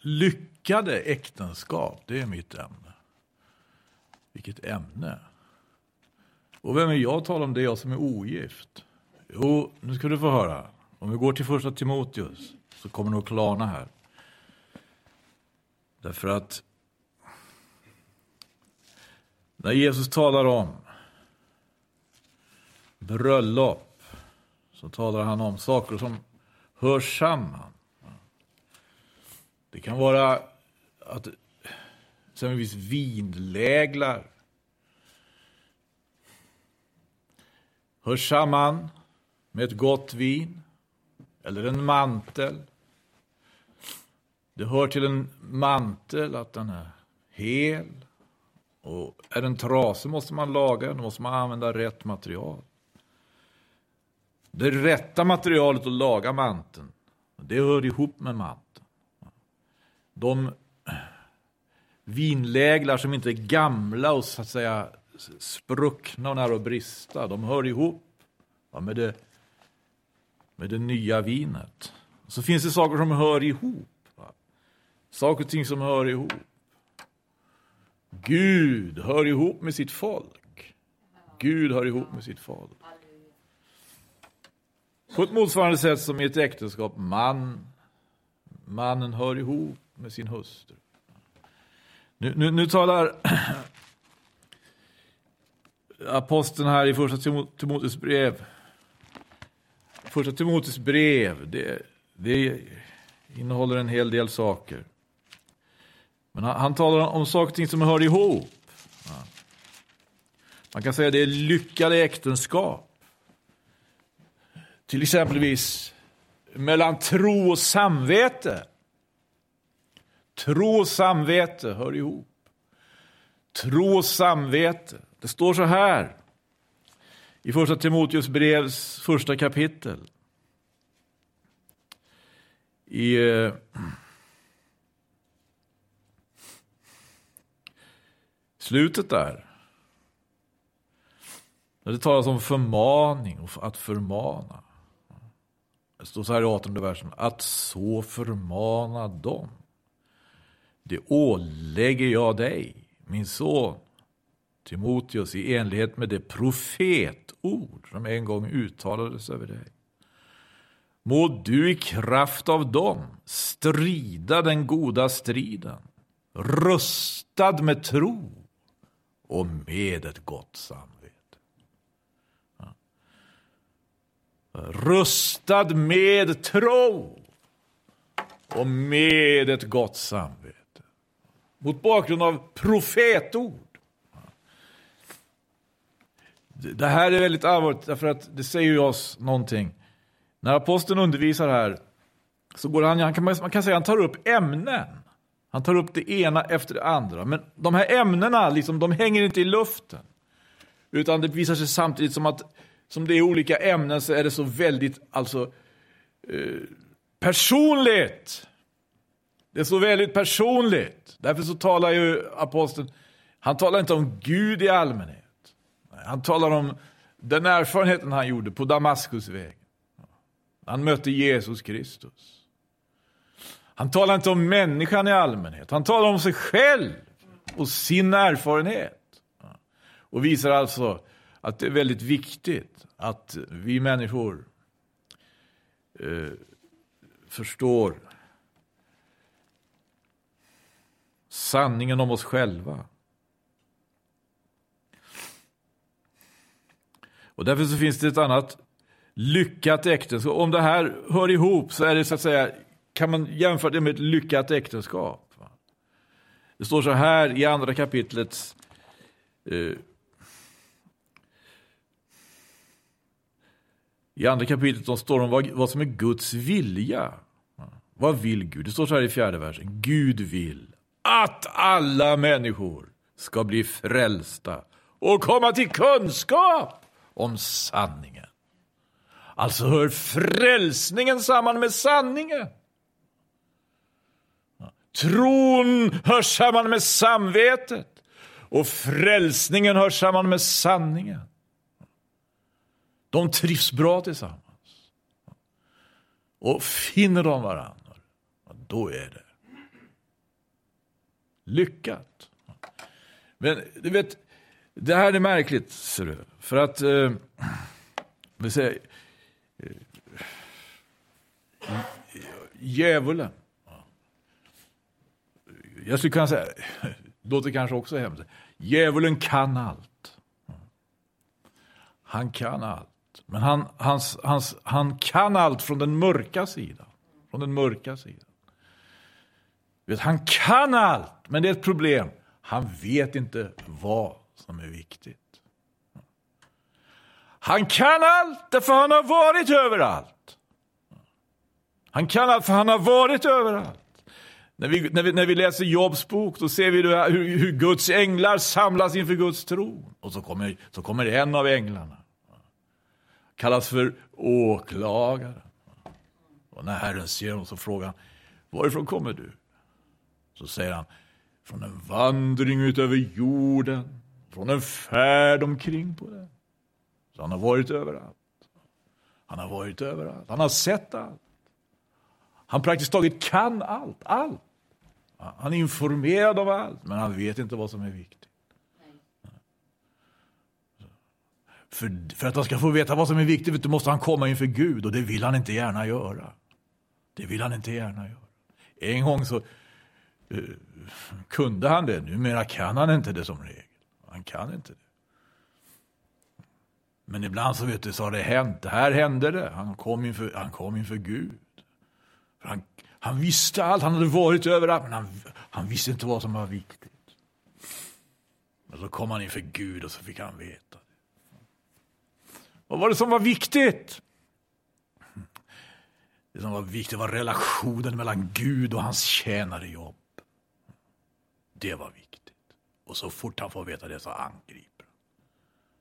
lyckade äktenskap, det är mitt ämne. Vilket ämne. Och vem är jag att tala om det, jag som är ogift? Jo, nu ska du få höra. Om vi går till första Timoteus så kommer det att klarna här. Därför att när Jesus talar om bröllop så talar han om saker som hör samman. Det kan vara att exempelvis vinläglar hör samman med ett gott vin eller en mantel. Det hör till en mantel att den är hel. Och är den trasig måste man laga den, då måste man använda rätt material. Det rätta materialet att laga manteln, det hör ihop med manteln. De vinläglar som inte är gamla och så att säga spruckna och nära att brista, de hör ihop med, det, med det nya vinet. Så finns det saker som hör ihop. Saker och ting som hör ihop. Gud hör ihop med sitt folk. Gud hör ihop med sitt folk. På ett motsvarande sätt som i ett äktenskap, man, mannen hör ihop med sin hustru. Nu, nu, nu talar aposteln här i första Timoteus brev. Första Timoteus brev, det, det innehåller en hel del saker. Men han, han talar om saker och ting som hör ihop. Man kan säga att det är lyckade äktenskap. Till exempelvis mellan tro och samvete. Tro och samvete hör ihop. Tro och samvete. Det står så här i första Timoteus brevs första kapitel. I eh, slutet där. Där det talas om förmaning och att förmana. Det står så här i 18 versen. Att så förmana dem. Det ålägger jag dig, min son Timoteus, i enlighet med det profetord som en gång uttalades över dig. Må du i kraft av dem strida den goda striden, rustad med tro och med ett gott samvete. Rustad med tro och med ett gott samvete. Mot bakgrund av profetord. Det här är väldigt allvarligt därför att det säger oss någonting. När aposteln undervisar här så går han, han kan, man kan säga han tar upp ämnen. Han tar upp det ena efter det andra. Men de här ämnena liksom, de hänger inte i luften. Utan det visar sig samtidigt som att som det är olika ämnen så är det så väldigt alltså, eh, personligt. Det är så väldigt personligt. Därför så talar ju aposteln, han talar inte om Gud i allmänhet. Han talar om den erfarenheten han gjorde på Damaskusvägen. Han mötte Jesus Kristus. Han talar inte om människan i allmänhet. Han talar om sig själv och sin erfarenhet. Och visar alltså att det är väldigt viktigt att vi människor eh, förstår sanningen om oss själva. Och därför så finns det ett annat lyckat äktenskap. Om det här hör ihop så är det så att säga, kan man jämföra det med ett lyckat äktenskap. Det står så här i andra kapitlet. Eh, I andra kapitlet står det om vad, vad som är Guds vilja. Vad vill Gud? Det står så här i fjärde versen. Gud vill att alla människor ska bli frälsta och komma till kunskap om sanningen. Alltså hör frälsningen samman med sanningen. Tron hör samman med samvetet och frälsningen hör samman med sanningen. De trivs bra tillsammans. Och finner de varandra, då är det Lyckat. Men du vet, det här är märkligt, ser du. För att, eh, vi säger, eh, djävulen. Jag skulle kunna säga, låter kanske också hemskt. Djävulen kan allt. Han kan allt. Men han, hans, hans, han kan allt från den mörka sidan. Från den mörka sidan. Vet, han kan allt, men det är ett problem. Han vet inte vad som är viktigt. Han kan allt därför han har varit överallt. Han kan allt för han har varit överallt. När vi, när vi, när vi läser Jobs bok då ser vi hur, hur Guds änglar samlas inför Guds tron. Och så kommer, så kommer en av änglarna. Kallas för åklagaren. Och när Herren ser honom så frågar han, varifrån kommer du? Så säger han, från en vandring utöver jorden, från en färd omkring på den. Så han har varit överallt. Han har varit överallt. Han har sett allt. Han praktiskt taget kan allt. Allt. Han är informerad om allt, men han vet inte vad som är viktigt. För, för att han ska få veta vad som är viktigt måste han komma inför Gud och det vill han inte gärna göra. Det vill han inte gärna göra. En gång så Eh, kunde han det, numera kan han inte det som regel. Han kan inte det. Men ibland så vet du, så har det hänt. Det här hände det. Han kom inför, han kom inför Gud. För han, han visste allt, han hade varit överallt, men han, han visste inte vad som var viktigt. Men så kom han inför Gud och så fick han veta. det. Vad var det som var viktigt? Det som var viktigt var relationen mellan Gud och hans tjänare Job. Det var viktigt. Och så fort han får veta det så angriper han.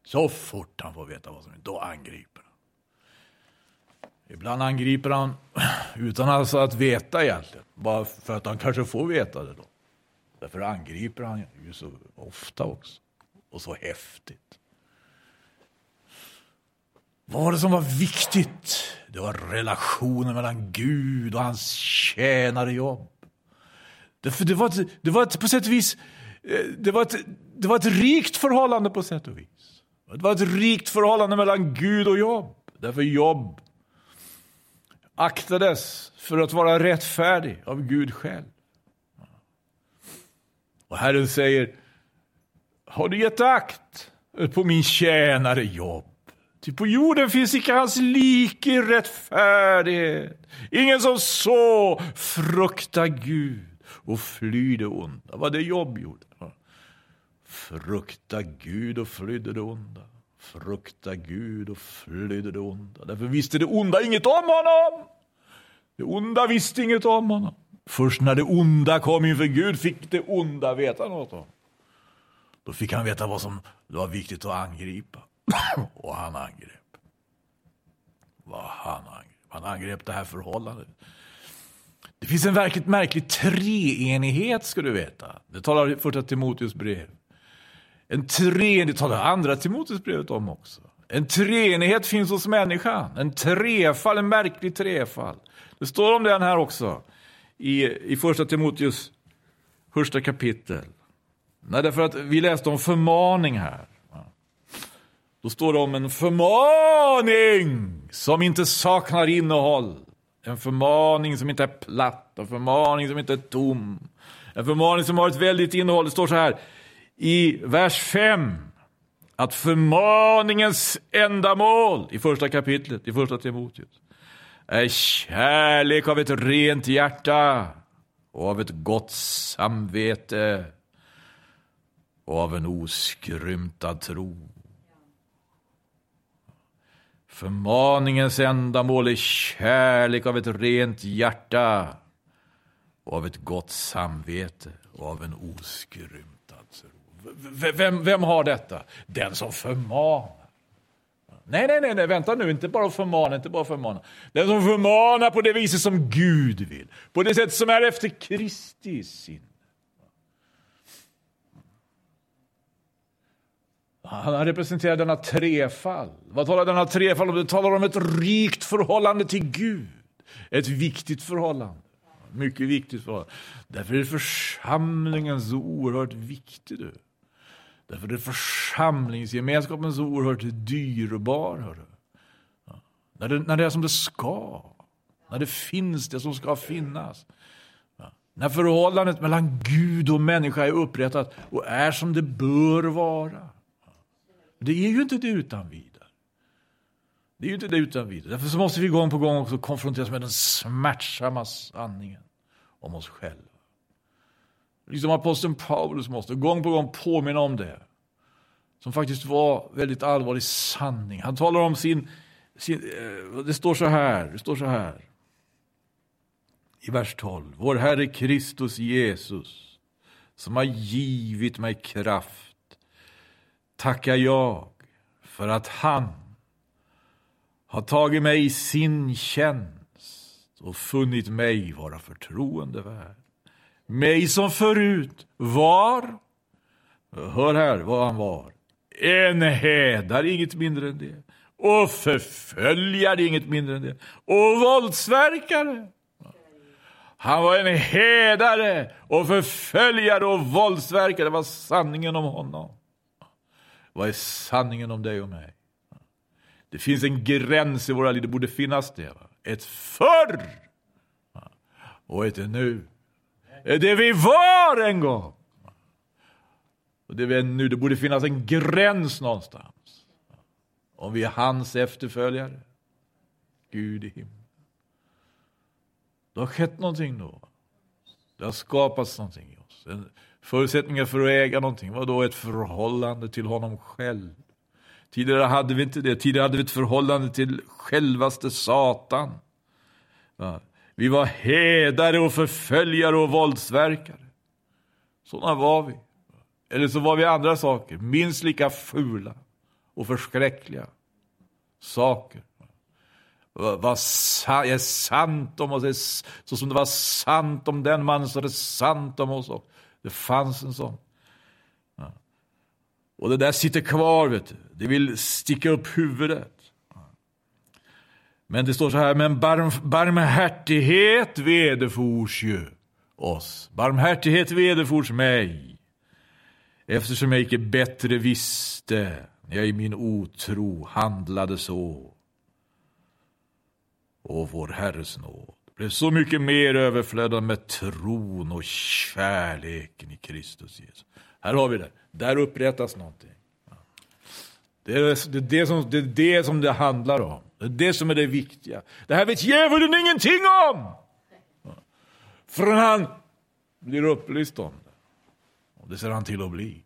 Så fort han får veta vad som är, då angriper han. Ibland angriper han utan alltså att veta egentligen. Bara för att han kanske får veta det då. Därför angriper han ju så ofta också. Och så häftigt. Vad var det som var viktigt? Det var relationen mellan Gud och hans tjänare jobb. Därför det var, ett, det var ett, på sätt och vis eh, det var, ett, det var ett rikt förhållande på sätt och vis. Det var ett rikt förhållande mellan Gud och jobb. Därför jobb aktades för att vara rättfärdig av Gud själv. Och Herren säger, har du gett akt på min tjänare jobb? Ty på jorden finns icke hans like i rättfärdighet. Ingen som så fruktar Gud och fly det onda. Vad det jobb gjorde. Frukta Gud och flydde det onda. Frukta Gud och flydde det onda. Därför visste det onda inget om honom. Det onda visste inget om honom. Först när det onda kom inför Gud fick det onda veta något om. Då fick han veta vad som var viktigt att angripa. Och han angrep. Vad han angrep. Han angrep det här förhållandet. Det finns en verkligt märklig treenighet ska du veta. Det talar första Timoteus brev. En treenighet talar andra Timoteus brevet om också. En treenighet finns hos människan. En trefall, en märklig trefall. Det står om den här också i, i första Timoteus första kapitel. Nej, därför att vi läste om förmaning här. Då står det om en förmaning som inte saknar innehåll. En förmaning som inte är platt, en förmaning som inte är tom. En förmaning som har ett väldigt innehåll. Det står så här i vers 5. Att förmaningens ändamål i första kapitlet, i första Timoteus, är kärlek av ett rent hjärta och av ett gott samvete och av en oskrymtad tro. Förmaningens ändamål är kärlek av ett rent hjärta och av ett gott samvete och av en oskrymtad tro. Vem, vem har detta? Den som förmanar. Nej, nej, nej, nej, vänta nu, inte bara förmana, inte bara förmana. Den som förmanar på det viset som Gud vill, på det sätt som är efter Kristi sinne. Han representerar denna trefall. Vad talar denna trefall om? Det talar om ett rikt förhållande till Gud. Ett viktigt förhållande. Mycket viktigt förhållande. Därför är församlingen så oerhört viktig. Du. Därför är församlingsgemenskapen så oerhört dyrbar. Hörru. Ja. När, det, när det är som det ska. När det finns det som ska finnas. Ja. När förhållandet mellan Gud och människa är upprättat och är som det bör vara. Det är ju inte det utan vidare. Det är ju inte det utan vidare. Därför så måste vi gång på gång också konfronteras med den smärtsamma sanningen om oss själva. Liksom aposteln Paulus måste gång på gång påminna om det. Som faktiskt var väldigt allvarlig sanning. Han talar om sin, sin eh, det står så här, det står så här. I vers 12. Vår Herre Kristus Jesus, som har givit mig kraft, tackar jag för att han har tagit mig i sin tjänst och funnit mig vara förtroendevärd. Mig som förut var, hör här vad han var, en hädare, inget mindre än det. Och förföljare, inget mindre än det. Och våldsverkare. Han var en hädare och förföljare och våldsverkare. Det var sanningen om honom. Vad är sanningen om dig och mig? Det finns en gräns i våra liv, det borde finnas det. Va? Ett förr och ett nu. Det vi var en gång. Och det vi är nu, det borde finnas en gräns någonstans. Om vi är hans efterföljare. Gud i himlen. Det har skett någonting då. Det har skapats någonting i oss. En Förutsättningar för att äga någonting var då ett förhållande till honom själv. Tidigare hade vi inte det. Tidigare hade vi ett förhållande till självaste Satan. Ja. Vi var hedare och förföljare och våldsverkare. Sådana var vi. Eller så var vi andra saker, minst lika fula och förskräckliga saker. Vad är sant om oss, så som det var sant om den mannen så är det sant om oss. också. Det fanns en sån. Och det där sitter kvar, vet du. Det vill sticka upp huvudet. Men det står så här, men barm, barmhärtighet vederfors ju oss. Barmhärtighet vederfors mig. Eftersom jag icke bättre visste när jag i min otro handlade så. Och vår Herres nåd blev så mycket mer överflödad med tron och kärleken i Kristus Jesus. Här har vi det. Där upprättas någonting. Det är, det, det, som, det är det som det handlar om. Det är det som är det viktiga. Det här vet djävulen ingenting om! Förrän han blir upplyst om det. Och det ser han till att bli.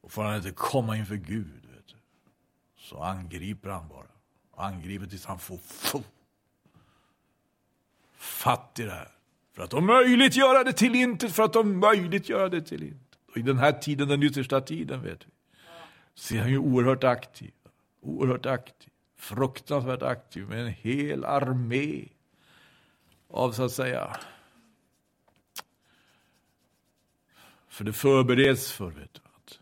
Och får han inte komma inför Gud, vet du, så angriper han bara. Angriper tills han får fot fatt i det här. För att om möjligt göra det till intet, för att om möjligt göra det till intet. Och i den här tiden, den yttersta tiden, vet vi, så är han ju oerhört aktiv. Oerhört aktiv. Fruktansvärt aktiv med en hel armé av, så att säga, för det förbereds för, vet du, att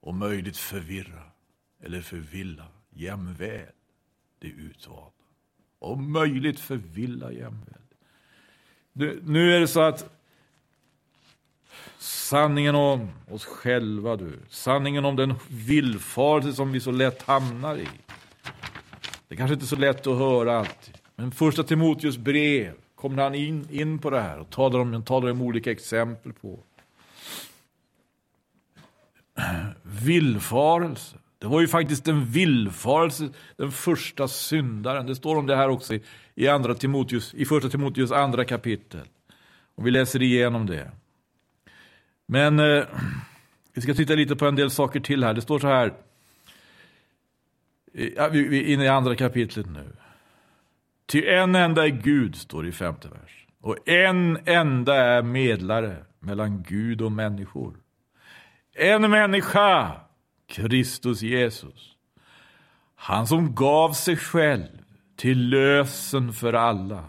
om möjligt förvirra eller förvilla jämväl det utvalda om möjligt förvilla jämväl. Nu, nu är det så att sanningen om oss själva, du, sanningen om den villfarelse som vi så lätt hamnar i. Det är kanske inte är så lätt att höra alltid. Men första Timoteus brev kommer han in, in på det här och talar om, talar om olika exempel på villfarelse. Det var ju faktiskt en villfarelse, den första syndaren. Det står om det här också i, i, andra Timoteus, i första Timoteus andra kapitel. Och vi läser igenom det. Men eh, vi ska titta lite på en del saker till här. Det står så här, vi är inne i andra kapitlet nu. Till en enda är Gud, står det i femte vers. Och en enda är medlare mellan Gud och människor. En människa Kristus Jesus. Han som gav sig själv till lösen för alla,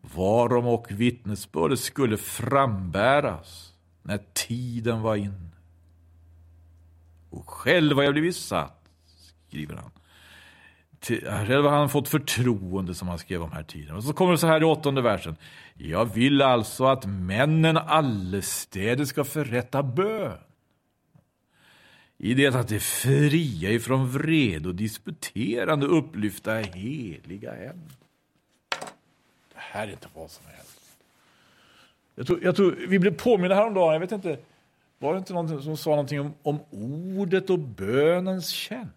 varom och vittnesbördet skulle frambäras när tiden var inne. Och själv har jag blivit satt, skriver han, Själv har han fått förtroende som han skrev om här tidigare. Och så kommer det så här i åttonde versen. Jag vill alltså att männen allestädes ska förrätta bön. I det att det fria ifrån vred och disputerande upplyfta heliga händer. Det här är inte vad som helst. Jag tror, jag tror, vi blev påminna häromdagen, jag vet inte, var det inte någon som sa någonting om, om ordet och bönens tjänst?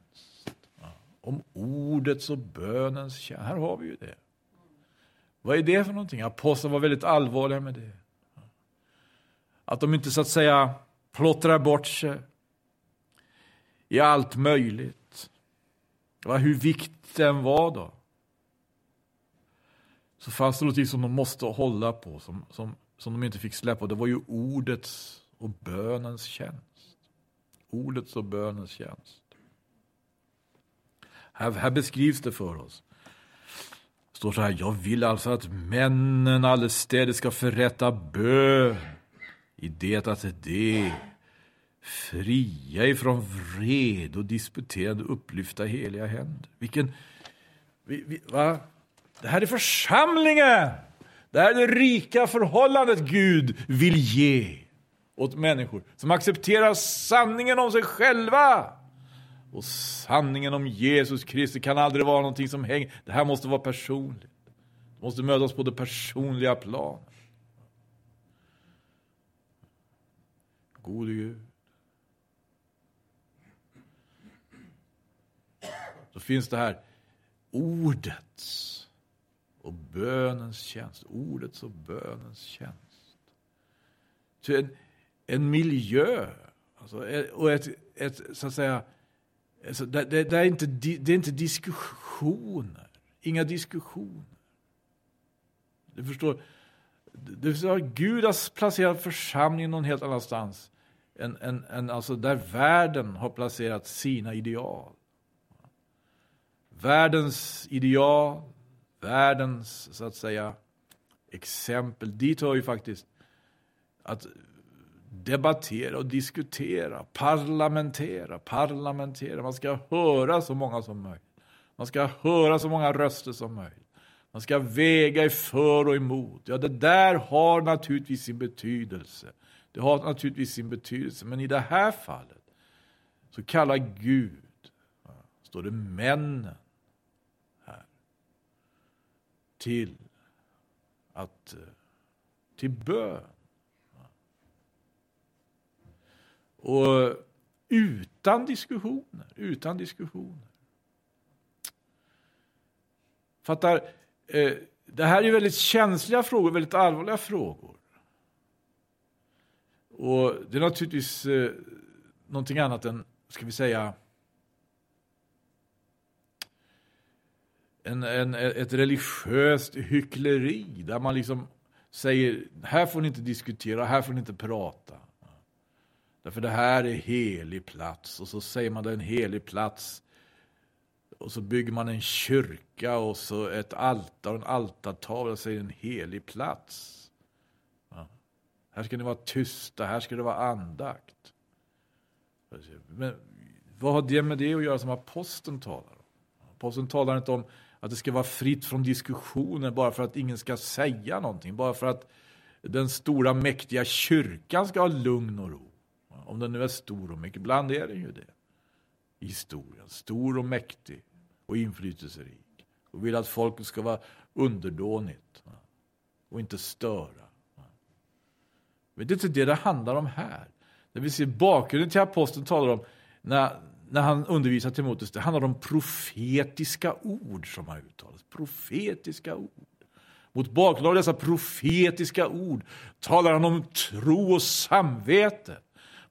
om ordets och bönens tjänst. Här har vi ju det. Vad är det för någonting? Apostlarna var väldigt allvarliga med det. Att de inte så att säga plottrar bort sig i allt möjligt. Hur viktigt den var då. Så fanns det något som de måste hålla på, som, som, som de inte fick släppa. Det var ju ordets och bönens tjänst. Ordets och bönens tjänst. Här, här beskrivs det för oss. Det står så här, jag vill alltså att männen allestädes ska förrätta bön i det att det fria ifrån vred och disputerande upplyfta heliga händer. Vilken, vi, vi, va? Det här är församlingen! Det här är det rika förhållandet Gud vill ge åt människor som accepterar sanningen om sig själva. Och sanningen om Jesus Kristus kan aldrig vara någonting som hänger. Det här måste vara personligt. Det måste mötas på det personliga planet. Gode Gud. Finns det här ordets och bönens tjänst. Ordets och bönens tjänst. En, en miljö alltså, eh, och ett, ett, så att säga, Alltså, det, det, det, är inte, det är inte diskussioner. Inga diskussioner. Du förstår, du förstår Gud har placerat församlingen någon helt annanstans. Än, än, än alltså där världen har placerat sina ideal. Världens ideal, världens så att säga exempel. Dit hör ju faktiskt att debattera och diskutera, parlamentera, parlamentera. Man ska höra så många som möjligt. Man ska höra så många röster som möjligt. Man ska väga i för och emot. Ja, det där har naturligtvis sin betydelse. Det har naturligtvis sin betydelse, men i det här fallet så kallar Gud, står det männen till att eh, till bön. Och utan diskussioner, utan diskussioner. Fattar? Eh, det här är väldigt känsliga frågor, väldigt allvarliga frågor. Och det är naturligtvis eh, någonting annat än, ska vi säga, en, en, ett religiöst hyckleri där man liksom säger här får ni inte diskutera, här får ni inte prata. Därför det här är helig plats. Och så säger man det är en helig plats. Och så bygger man en kyrka och så ett altare och en altartavla och säger en helig plats. Ja. Här ska ni vara tysta, här ska det vara andakt. Men vad har det med det att göra som aposteln talar om? Aposteln talar inte om att det ska vara fritt från diskussioner bara för att ingen ska säga någonting. Bara för att den stora mäktiga kyrkan ska ha lugn och ro. Om den nu är stor och mäktig. Ibland är den ju det. I historien. Stor och mäktig och inflytelserik. Och vill att folket ska vara underdånigt. Och inte störa. Men det är inte det det handlar om här. När vi ser bakgrunden till aposteln talar om när, när han undervisar Timoteus, det handlar om profetiska ord som har uttalats. Profetiska ord. Mot bakgrund av dessa profetiska ord talar han om tro och samvete.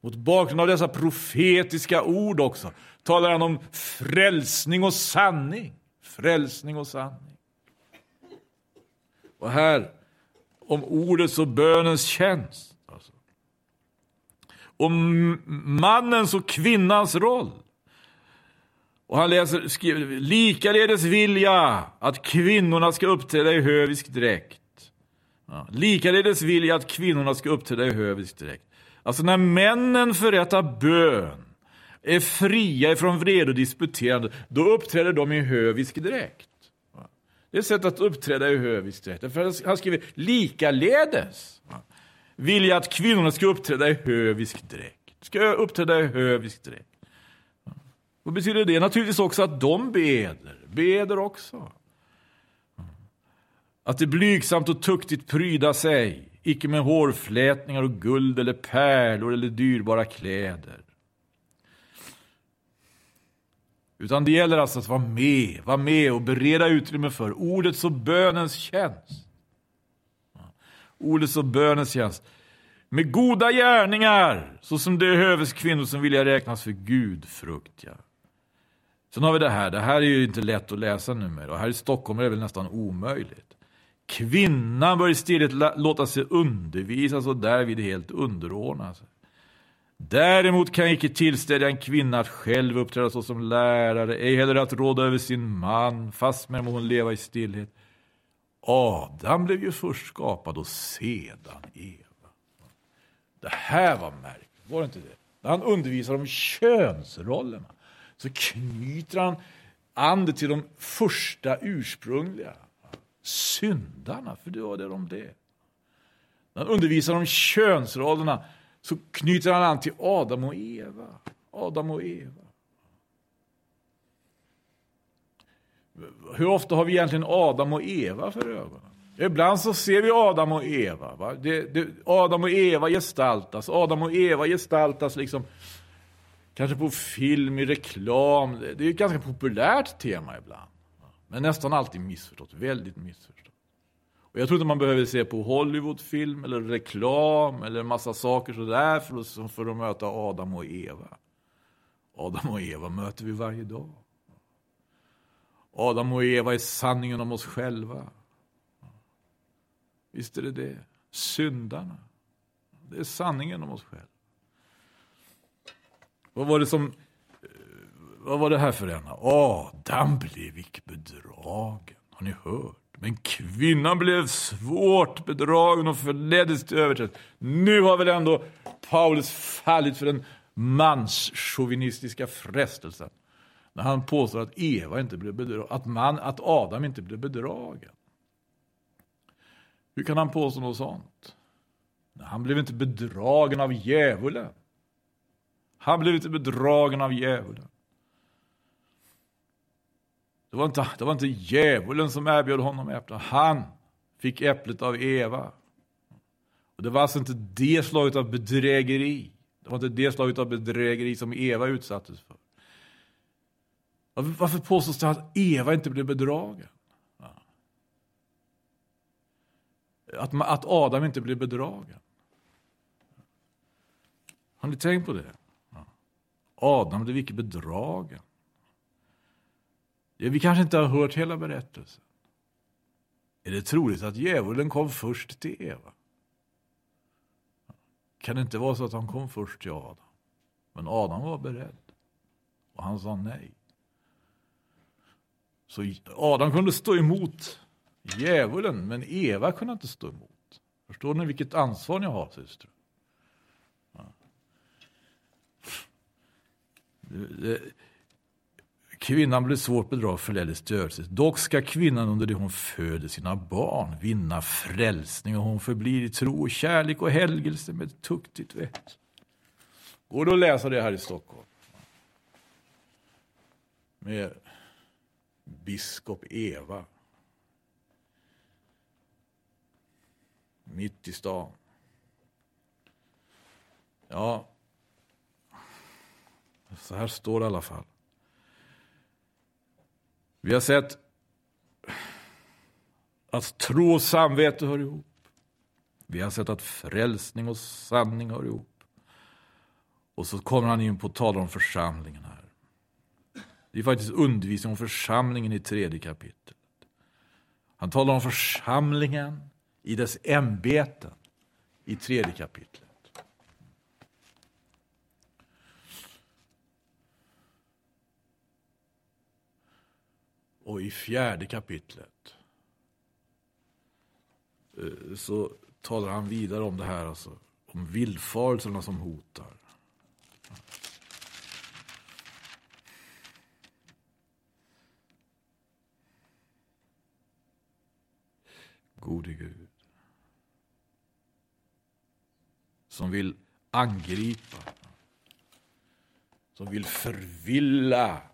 Mot bakgrund av dessa profetiska ord också talar han om frälsning och sanning. Frälsning och sanning. Och här om ordets och bönens tjänst. Alltså. Om mannens och kvinnans roll. Och han läser, skriver, likaledes vill att kvinnorna ska uppträda i hövisk dräkt. Ja, likaledes vill jag att kvinnorna ska uppträda i hövisk dräkt. Alltså när männen förrättar bön är fria ifrån vrede och disputerande, då uppträder de i hövisk dräkt. Det är ett sätt att uppträda i hövisk dräkt. För han skriver likaledes vill vilja att kvinnorna ska uppträda i hövisk dräkt. Ska uppträda i hövisk dräkt. Vad betyder det? Naturligtvis också att de beder. Beder också. Att det blygsamt och tuktigt pryda sig, icke med hårflätningar och guld eller pärlor eller dyrbara kläder. Utan det gäller alltså att vara med, vara med och bereda utrymme för ordets och bönens tjänst. Ordets och bönens tjänst. Med goda gärningar, så som det höves kvinnor som vilja räknas för gudfruktiga. Sen har vi det här, det här är ju inte lätt att läsa numera och här i Stockholm är det väl nästan omöjligt. Kvinnan bör istället låta sig undervisas och därvid helt underordnas. Däremot kan jag icke tillställa en kvinna att själv uppträda såsom lärare, ej heller att råda över sin man, fastmer må hon leva i stillhet. Adam blev ju först skapad och sedan Eva. Det här var märkligt, var det inte det? När han undervisar om könsrollerna så knyter han an det till de första ursprungliga syndarna, för det var det de blev. När han undervisar om könsrollerna så knyter han an till Adam och Eva. Adam och Eva. Hur ofta har vi egentligen Adam och Eva för ögonen? Ibland så ser vi Adam och Eva. Det, det, Adam och Eva gestaltas. Adam och Eva gestaltas liksom kanske på film, i reklam. Det är ett ganska populärt tema ibland. Men nästan alltid missförstått. Väldigt missförstått. Och jag tror inte man behöver se på Hollywoodfilm eller reklam eller massa saker sådär för att, för att möta Adam och Eva. Adam och Eva möter vi varje dag. Adam och Eva är sanningen om oss själva. Visst är det det. Syndarna. Det är sanningen om oss själva. Vad var det som... Eh, vad var det här för en? Adam blev icke bedragen. Har ni hört? Men kvinnan blev svårt bedragen och förleddes till överträdelse. Nu har väl ändå Paulus fallit för den manschauvinistiska frestelsen. När han påstår att Eva inte blev bedragen, att, man, att Adam inte blev bedragen. Hur kan han påstå något sånt? Han blev inte bedragen av djävulen. Han blev inte bedragen av djävulen. Det var inte, det var inte djävulen som erbjöd honom äpplet. Han fick äpplet av Eva. Och Det var alltså inte det slaget av bedrägeri. Det var inte det slaget av bedrägeri som Eva utsattes för. Varför påstås det att Eva inte blev bedragen? Att, att Adam inte blev bedragen. Har ni tänkt på det? Adam blev icke bedragen. Vi kanske inte har hört hela berättelsen. Är det troligt att djävulen kom först till Eva? Kan det inte vara så att han kom först till Adam? Men Adam var beredd. Och han sa nej. Så Adam kunde stå emot djävulen, men Eva kunde inte stå emot. Förstår ni vilket ansvar ni har, systrar? Eh, kvinnan blir svårt bedrag eller störelse. Dock ska kvinnan under det hon föder sina barn vinna frälsning och hon förblir i tro och kärlek och helgelse med tuktigt vett. Går det att läsa det här i Stockholm? Med biskop Eva. Mitt i stan. Ja, så här står det i alla fall. Vi har sett att tro och samvete hör ihop. Vi har sett att frälsning och sanning hör ihop. Och så kommer han in på att tala om församlingen här. Det är faktiskt undervisning om församlingen i tredje kapitlet. Han talar om församlingen i dess ämbeten i tredje kapitlet. Och i fjärde kapitlet eh, så talar han vidare om det här, alltså, om villfarelserna som hotar. Gode Gud. Som vill angripa. Som vill förvilla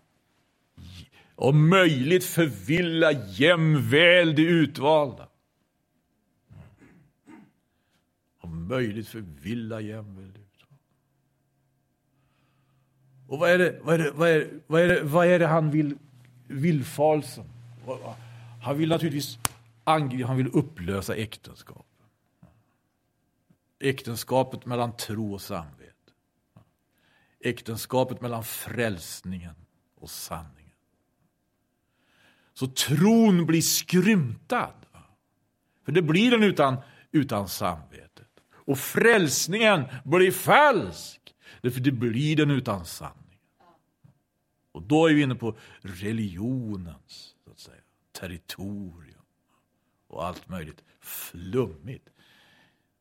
om möjligt förvilla jämväl de utvalda. Om möjligt förvilla jämväl de utvalda. Och vad är det, vad är det, vad är, vad är det, vad är det han vill, villfarelsen? Han vill naturligtvis angripa, han vill upplösa äktenskap. Äktenskapet mellan tro och samvete. Äktenskapet mellan frälsningen och sanningen. Så tron blir skrymtad. För det blir den utan, utan samvetet. Och frälsningen blir falsk. Därför det blir den utan sanning. Och då är vi inne på religionens så att säga, territorium. Och allt möjligt flummigt.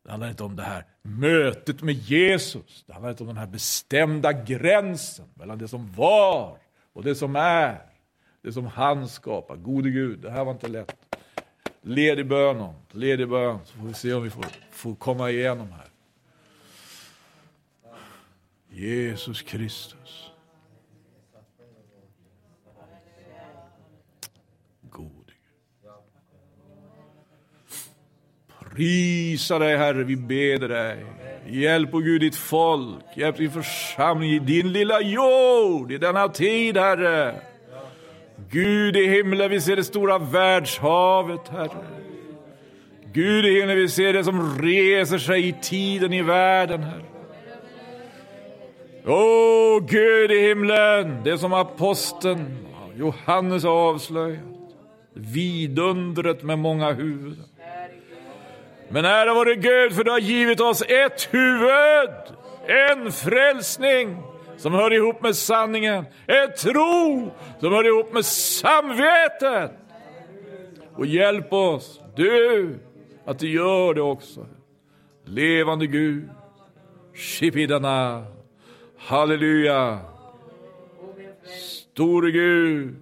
Det handlar inte om det här mötet med Jesus. Det handlar inte om den här bestämda gränsen mellan det som var och det som är. Det som han skapar. Gode Gud, det här var inte lätt. Led i bönen, led i bön, så får vi se om vi får, får komma igenom här. Jesus Kristus. Prisa dig Herre, vi beder dig. Hjälp, o Gud, ditt folk. Hjälp din församling i din lilla jord i denna tid, Herre. Gud i himlen, vi ser det stora världshavet, Herre. Gud i himlen, vi ser det som reser sig i tiden i världen, Herre. Åh, Gud i himlen, det som aposteln Johannes har avslöjat. Vidundret med många huvuden. Men ära vare Gud, för du har givit oss ett huvud, en frälsning som hör ihop med sanningen, en tro som hör ihop med samvetet. Och hjälp oss, du, att du gör det också. Levande Gud, Shipidana, halleluja. Store Gud,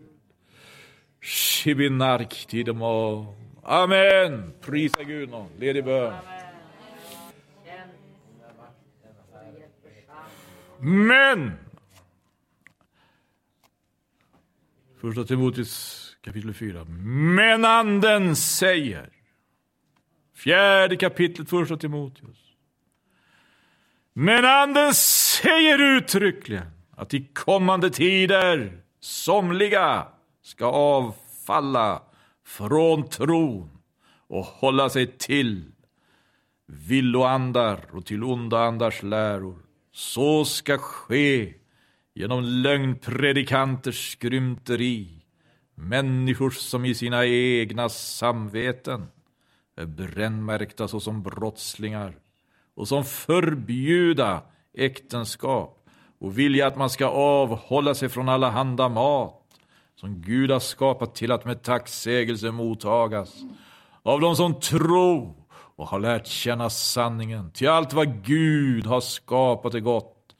Shibinark tidemo. Amen. Prisa Gud. Led i bön. Men. Första Timoteus kapitel 4. Men anden säger. Fjärde kapitlet första Timoteus. Men anden säger uttryckligen att i kommande tider somliga ska avfalla från tron och hålla sig till villoandar och till onda andars läror. Så ska ske genom lögnpredikanters skrymteri, människor som i sina egna samveten är brännmärkta såsom brottslingar och som förbjuda äktenskap och vilja att man ska avhålla sig från alla handa mat som Gud har skapat till att med tacksägelse mottagas av de som tror och har lärt känna sanningen. Till allt vad Gud har skapat är gott.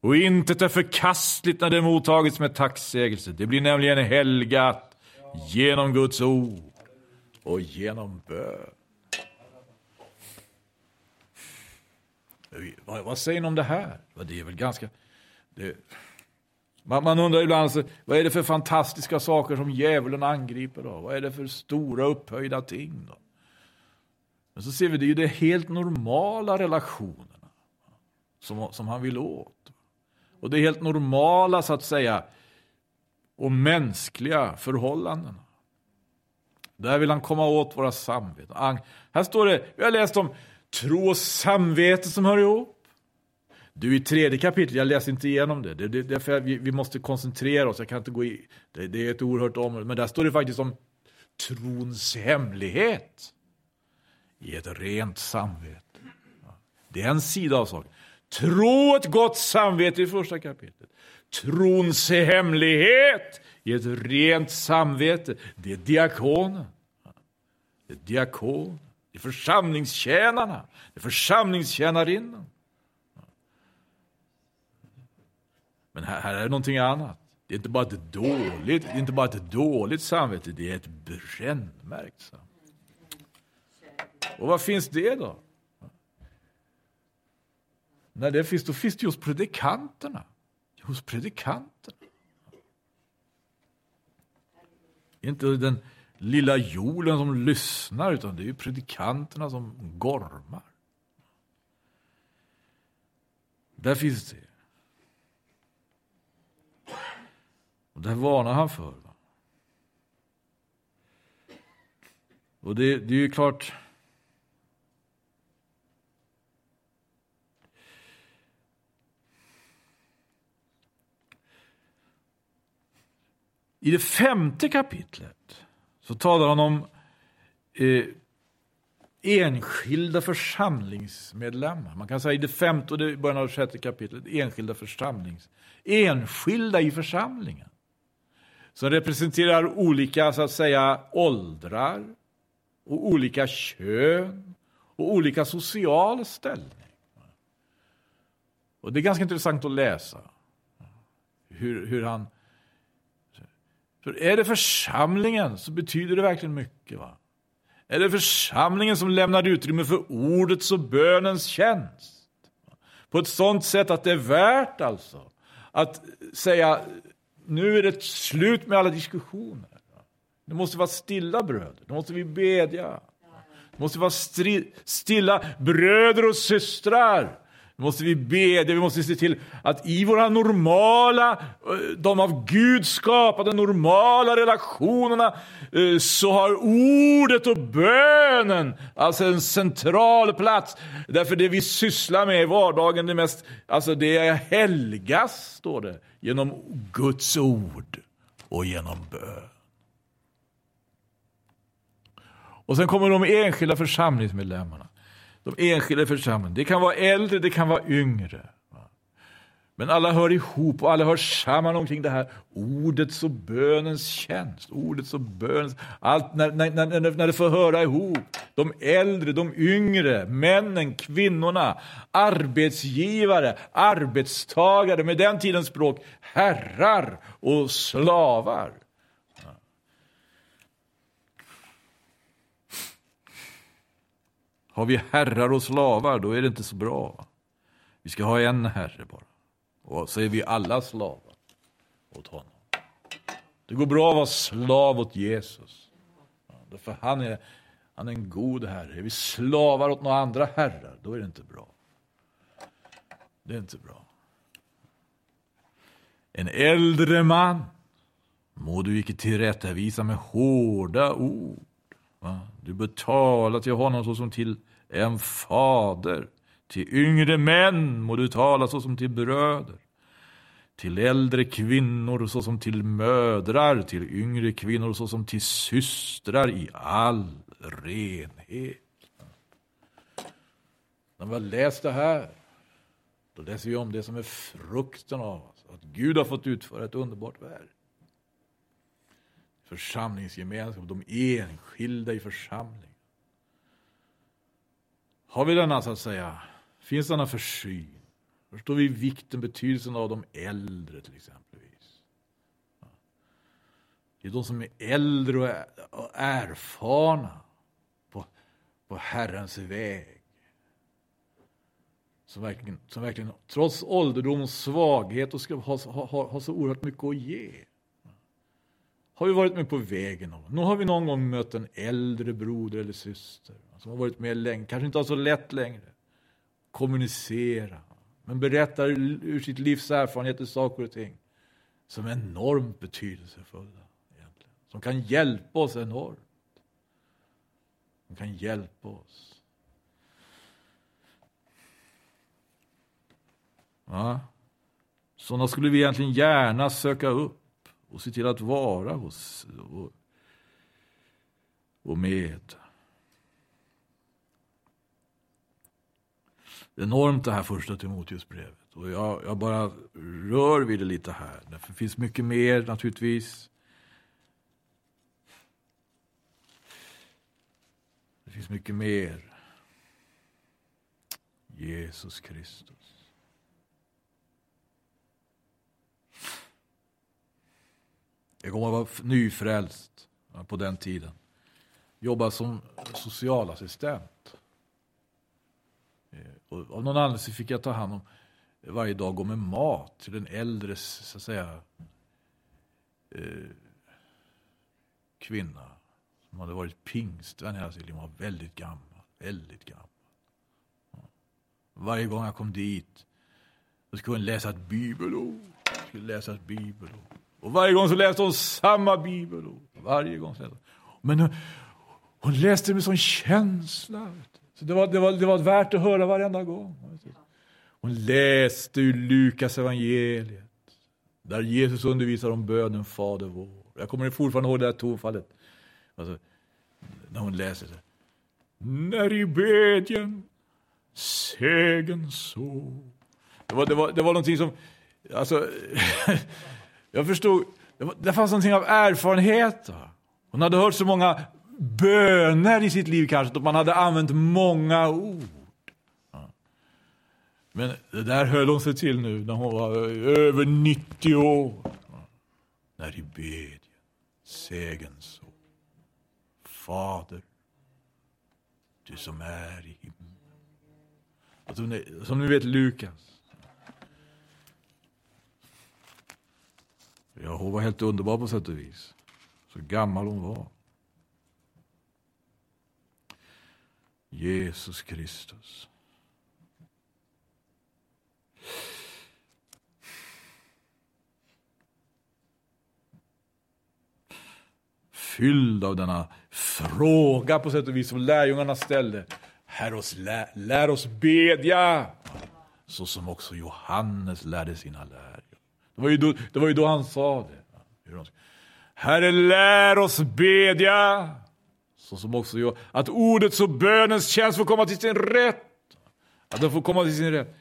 Och intet är förkastligt när det mottagits med tacksägelse. Det blir nämligen helgat genom Guds ord och genom bön. Vad, vad säger ni om det här? Det är väl ganska... Det, man, man undrar ibland, alltså, vad är det för fantastiska saker som djävulen angriper då? Vad är det för stora upphöjda ting då? Men så ser vi, det är ju de helt normala relationerna som, som han vill åt. Och det är helt normala, så att säga, och mänskliga förhållandena. Där vill han komma åt våra samveten. Här står det, vi har läst om tro och samvete som hör ihop. Du i tredje kapitlet, jag läser inte igenom det. Det, det, det är för vi, vi, måste koncentrera oss, jag kan inte gå i. Det, det är ett oerhört område, men där står det faktiskt om trons hemlighet. I ett rent samvete. Det är en sida av saken. Tro ett gott samvete i första kapitlet. Trons hemlighet i ett rent samvete. Det är diakonen. Det är diakonen. Det är församlingstjänarna. Det är församlingstjänarinnan. Men här, här är det någonting annat. Det är inte bara ett dåligt, det är inte bara ett dåligt samvete, det är ett brännmärkt samvete. Och vad finns det då? När det finns, då finns det hos predikanterna. Hos predikanterna. Inte den lilla jorden som lyssnar, utan det är ju predikanterna som gormar. Där finns det. Och det varnar han för. Va? Och det, det är ju klart... I det femte kapitlet så talar han om eh, enskilda församlingsmedlemmar. Man kan säga i det femte och det början av det sjätte kapitlet, enskilda församlings... Enskilda i församlingen. Som representerar olika, så att säga, åldrar och olika kön och olika social ställning. Och det är ganska intressant att läsa hur, hur han för är det församlingen så betyder det verkligen mycket. Va? Är det församlingen som lämnar utrymme för ordets och bönens tjänst? På ett sånt sätt att det är värt alltså att säga nu är det slut med alla diskussioner. Det måste vara stilla bröder, nu måste vi bedja. Det måste vara stilla bröder och systrar. Nu måste vi bedja, vi måste se till att i våra normala, eh, de av Gud skapade normala relationerna eh, så har ordet och bönen alltså en central plats. Därför det vi sysslar med i vardagen, det mest, alltså det är helgas, står det, genom Guds ord och genom bön. Och sen kommer de enskilda församlingsmedlemmarna de enskilda församlingarna. Det kan vara äldre, det kan vara yngre. Men alla hör ihop och alla hör samman omkring det här ordets och bönens tjänst. Ordets och bönens, allt när, när, när, när det får höra ihop. De äldre, de yngre, männen, kvinnorna, arbetsgivare, arbetstagare, med den tidens språk, herrar och slavar. Har vi herrar och slavar, då är det inte så bra. Vi ska ha en herre bara. Och så är vi alla slavar åt honom. Det går bra att vara slav åt Jesus. För han är, han är en god herre. Är vi slavar åt några andra herrar, då är det inte bra. Det är inte bra. En äldre man må du icke tillrättavisa med hårda ord. Du bör tala till honom såsom till en fader. Till yngre män må du tala såsom till bröder. Till äldre kvinnor såsom till mödrar, till yngre kvinnor såsom till systrar i all renhet. När vi har läst det här, då läser vi om det som är frukten av oss. Att Gud har fått utföra ett underbart verk. Församlingsgemenskap, de enskilda i församlingen. Har vi denna, så att säga, finns denna försyn? Förstår vi vikten, betydelsen av de äldre till exempelvis? Det är de som är äldre och erfarna på, på Herrens väg. Som verkligen, som verkligen trots ålderdom och svaghet och ska ha, ha, ha så oerhört mycket att ge. Har vi varit med på vägen? Nu har vi någon gång mött en äldre broder eller syster som har varit med länge, kanske inte har så lätt längre. Kommunicera, men berättar ur sitt livs erfarenheter saker och ting som är enormt betydelsefulla. Egentligen. Som kan hjälpa oss enormt. Som kan hjälpa oss. Ja. Sådana skulle vi egentligen gärna söka upp och se till att vara hos och, och med. Enormt det här första Timoteusbrevet. Och jag, jag, bara rör vid det lite här. Det finns mycket mer naturligtvis. Det finns mycket mer. Jesus Kristus. Jag kommer att vara nyfrälst på den tiden. Jobba som socialassistent Eh, och av någon anledning så fick jag ta hand om eh, varje dag gå med mat till en äldres så att säga, eh, kvinna som hade varit pingstvän hela sitt liv. Hon var väldigt gammal. Väldigt gammal. Varje gång jag kom dit så skulle hon läsa ett bibelord. Skulle läsa ett bibelord. Och varje gång så läste hon samma bibelord. Varje gång så läste hon. Men hon, hon läste med sån känsla. Så det var, det, var, det var värt att höra varenda gång. Hon läste ur Lukas evangeliet där Jesus undervisar om bönen Fader vår. Jag kommer fortfarande ihåg det här tonfallet. Alltså, när hon läser det. När i bedjen segern så. Det var, det, var, det var någonting som, alltså, jag förstod, det, var, det fanns någonting av erfarenhet. Hon hade hört så många böner i sitt liv kanske, att man hade använt många ord. Men det där höll hon sig till nu när hon var över 90 år. När i bedjen, sägen så. Fader, du som är i himlen. Som som ni vet Lukas. Ja, hon var helt underbar på sätt och vis. Så gammal hon var. Jesus Kristus. Fylld av denna fråga på sätt och vis som lärjungarna ställde. Herre, oss, lär, lär oss bedja, så som också Johannes lärde sina lärjungar. Det var ju då, det var ju då han sa det. Herre, lär oss bedja, så som också gör att ordets och bönens tjänst får komma till sin rätt. Att den får komma till sin rätt.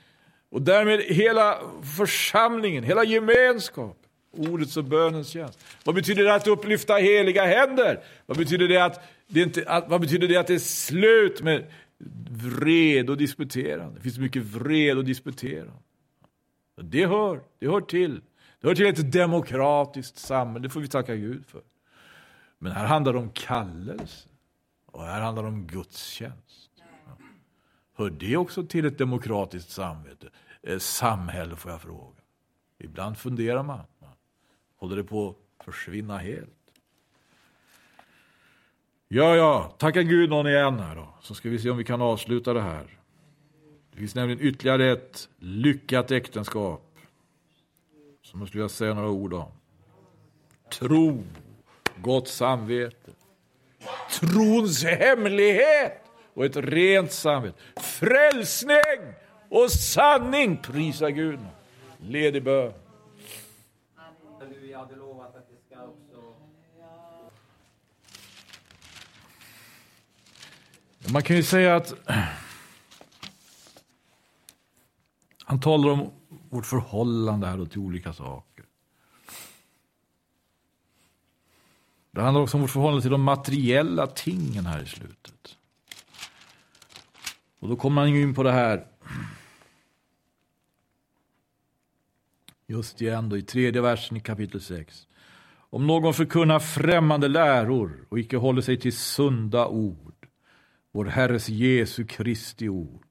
Och därmed hela församlingen, hela gemenskapen, Ordets och bönens tjänst. Vad betyder det att upplyfta heliga händer? Vad betyder det att det, inte, att, vad betyder det, att det är slut med vred och disputerande? Det finns mycket vred och disputerande. Det hör, det hör till. Det hör till ett demokratiskt samhälle, det får vi tacka Gud för. Men här handlar det om kallelse. Och här handlar det om gudstjänst. Hör det också till ett demokratiskt samvete, eh, samhälle, får jag fråga? Ibland funderar man. Håller det på att försvinna helt? Ja, ja, tacka Gud någon igen här då. Så ska vi se om vi kan avsluta det här. Det finns nämligen ytterligare ett lyckat äktenskap. Som jag skulle vilja säga några ord om. Tro, gott samvete. Trons hemlighet och ett rent samvete. Frälsning och sanning, prisa Gud. Ledig bön. Man kan ju säga att han talar om vårt förhållande här till olika saker. Det handlar också om vårt förhållande till de materiella tingen här i slutet. Och då kommer han in på det här. Just igen då i tredje versen i kapitel 6. Om någon förkunnar främmande läror och icke håller sig till sunda ord, vår Herres Jesu Kristi ord,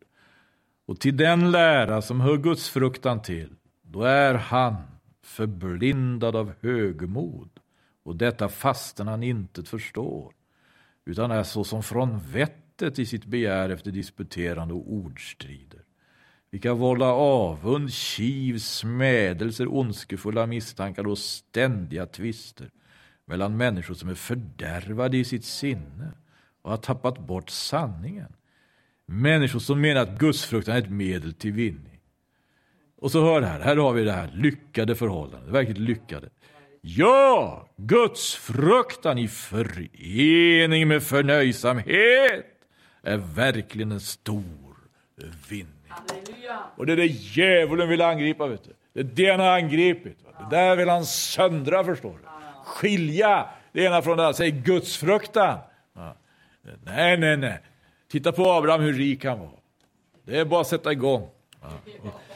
och till den lära som hör Guds fruktan till, då är han förblindad av högmod och detta fastän han inte förstår, utan är så som från vettet i sitt begär efter disputerande och ordstrider, vilka vålla avund, kiv, smädelser, ondskefulla misstankar och ständiga tvister mellan människor som är fördärvade i sitt sinne och har tappat bort sanningen. Människor som menar att gudsfruktan är ett medel till vinning. Och så hör här, här har vi det här lyckade förhållandet, verkligt lyckade. Ja, Guds fruktan i förening med förnöjsamhet är verkligen en stor vinning. Och det är det djävulen vill angripa. Vet du. Det är det han har angripit. Det där vill han söndra, förstår du. Skilja det ena från det andra. Säg Guds fruktan. Nej, nej, nej. Titta på Abraham, hur rik han var. Det är bara att sätta igång.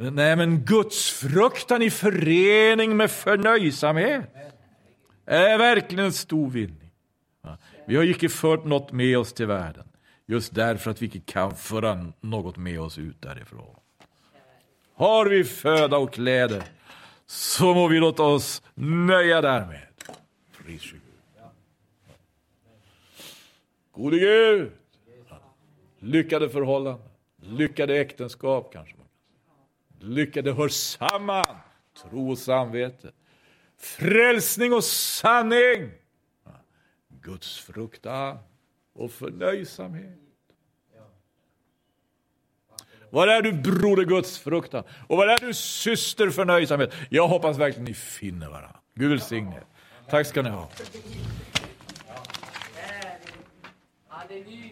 Nej, men Guds fruktan i förening med förnöjsamhet är verkligen en stor vinning. Vi har icke fört något med oss till världen. Just därför att vi inte kan föra något med oss ut därifrån. Har vi föda och kläder så må vi låta oss nöja därmed. Pris Gud. Gode Gud, lyckade förhållanden, lyckade äktenskap kanske. Lyckade hör samman, tro och samvete, frälsning och sanning, Guds fruktan och förnöjsamhet. Var är du broder Guds fruktan? Och var är du syster förnöjsamhet? Jag hoppas verkligen ni finner varandra. Gud välsigne Tack ska ni ha. Halleluja.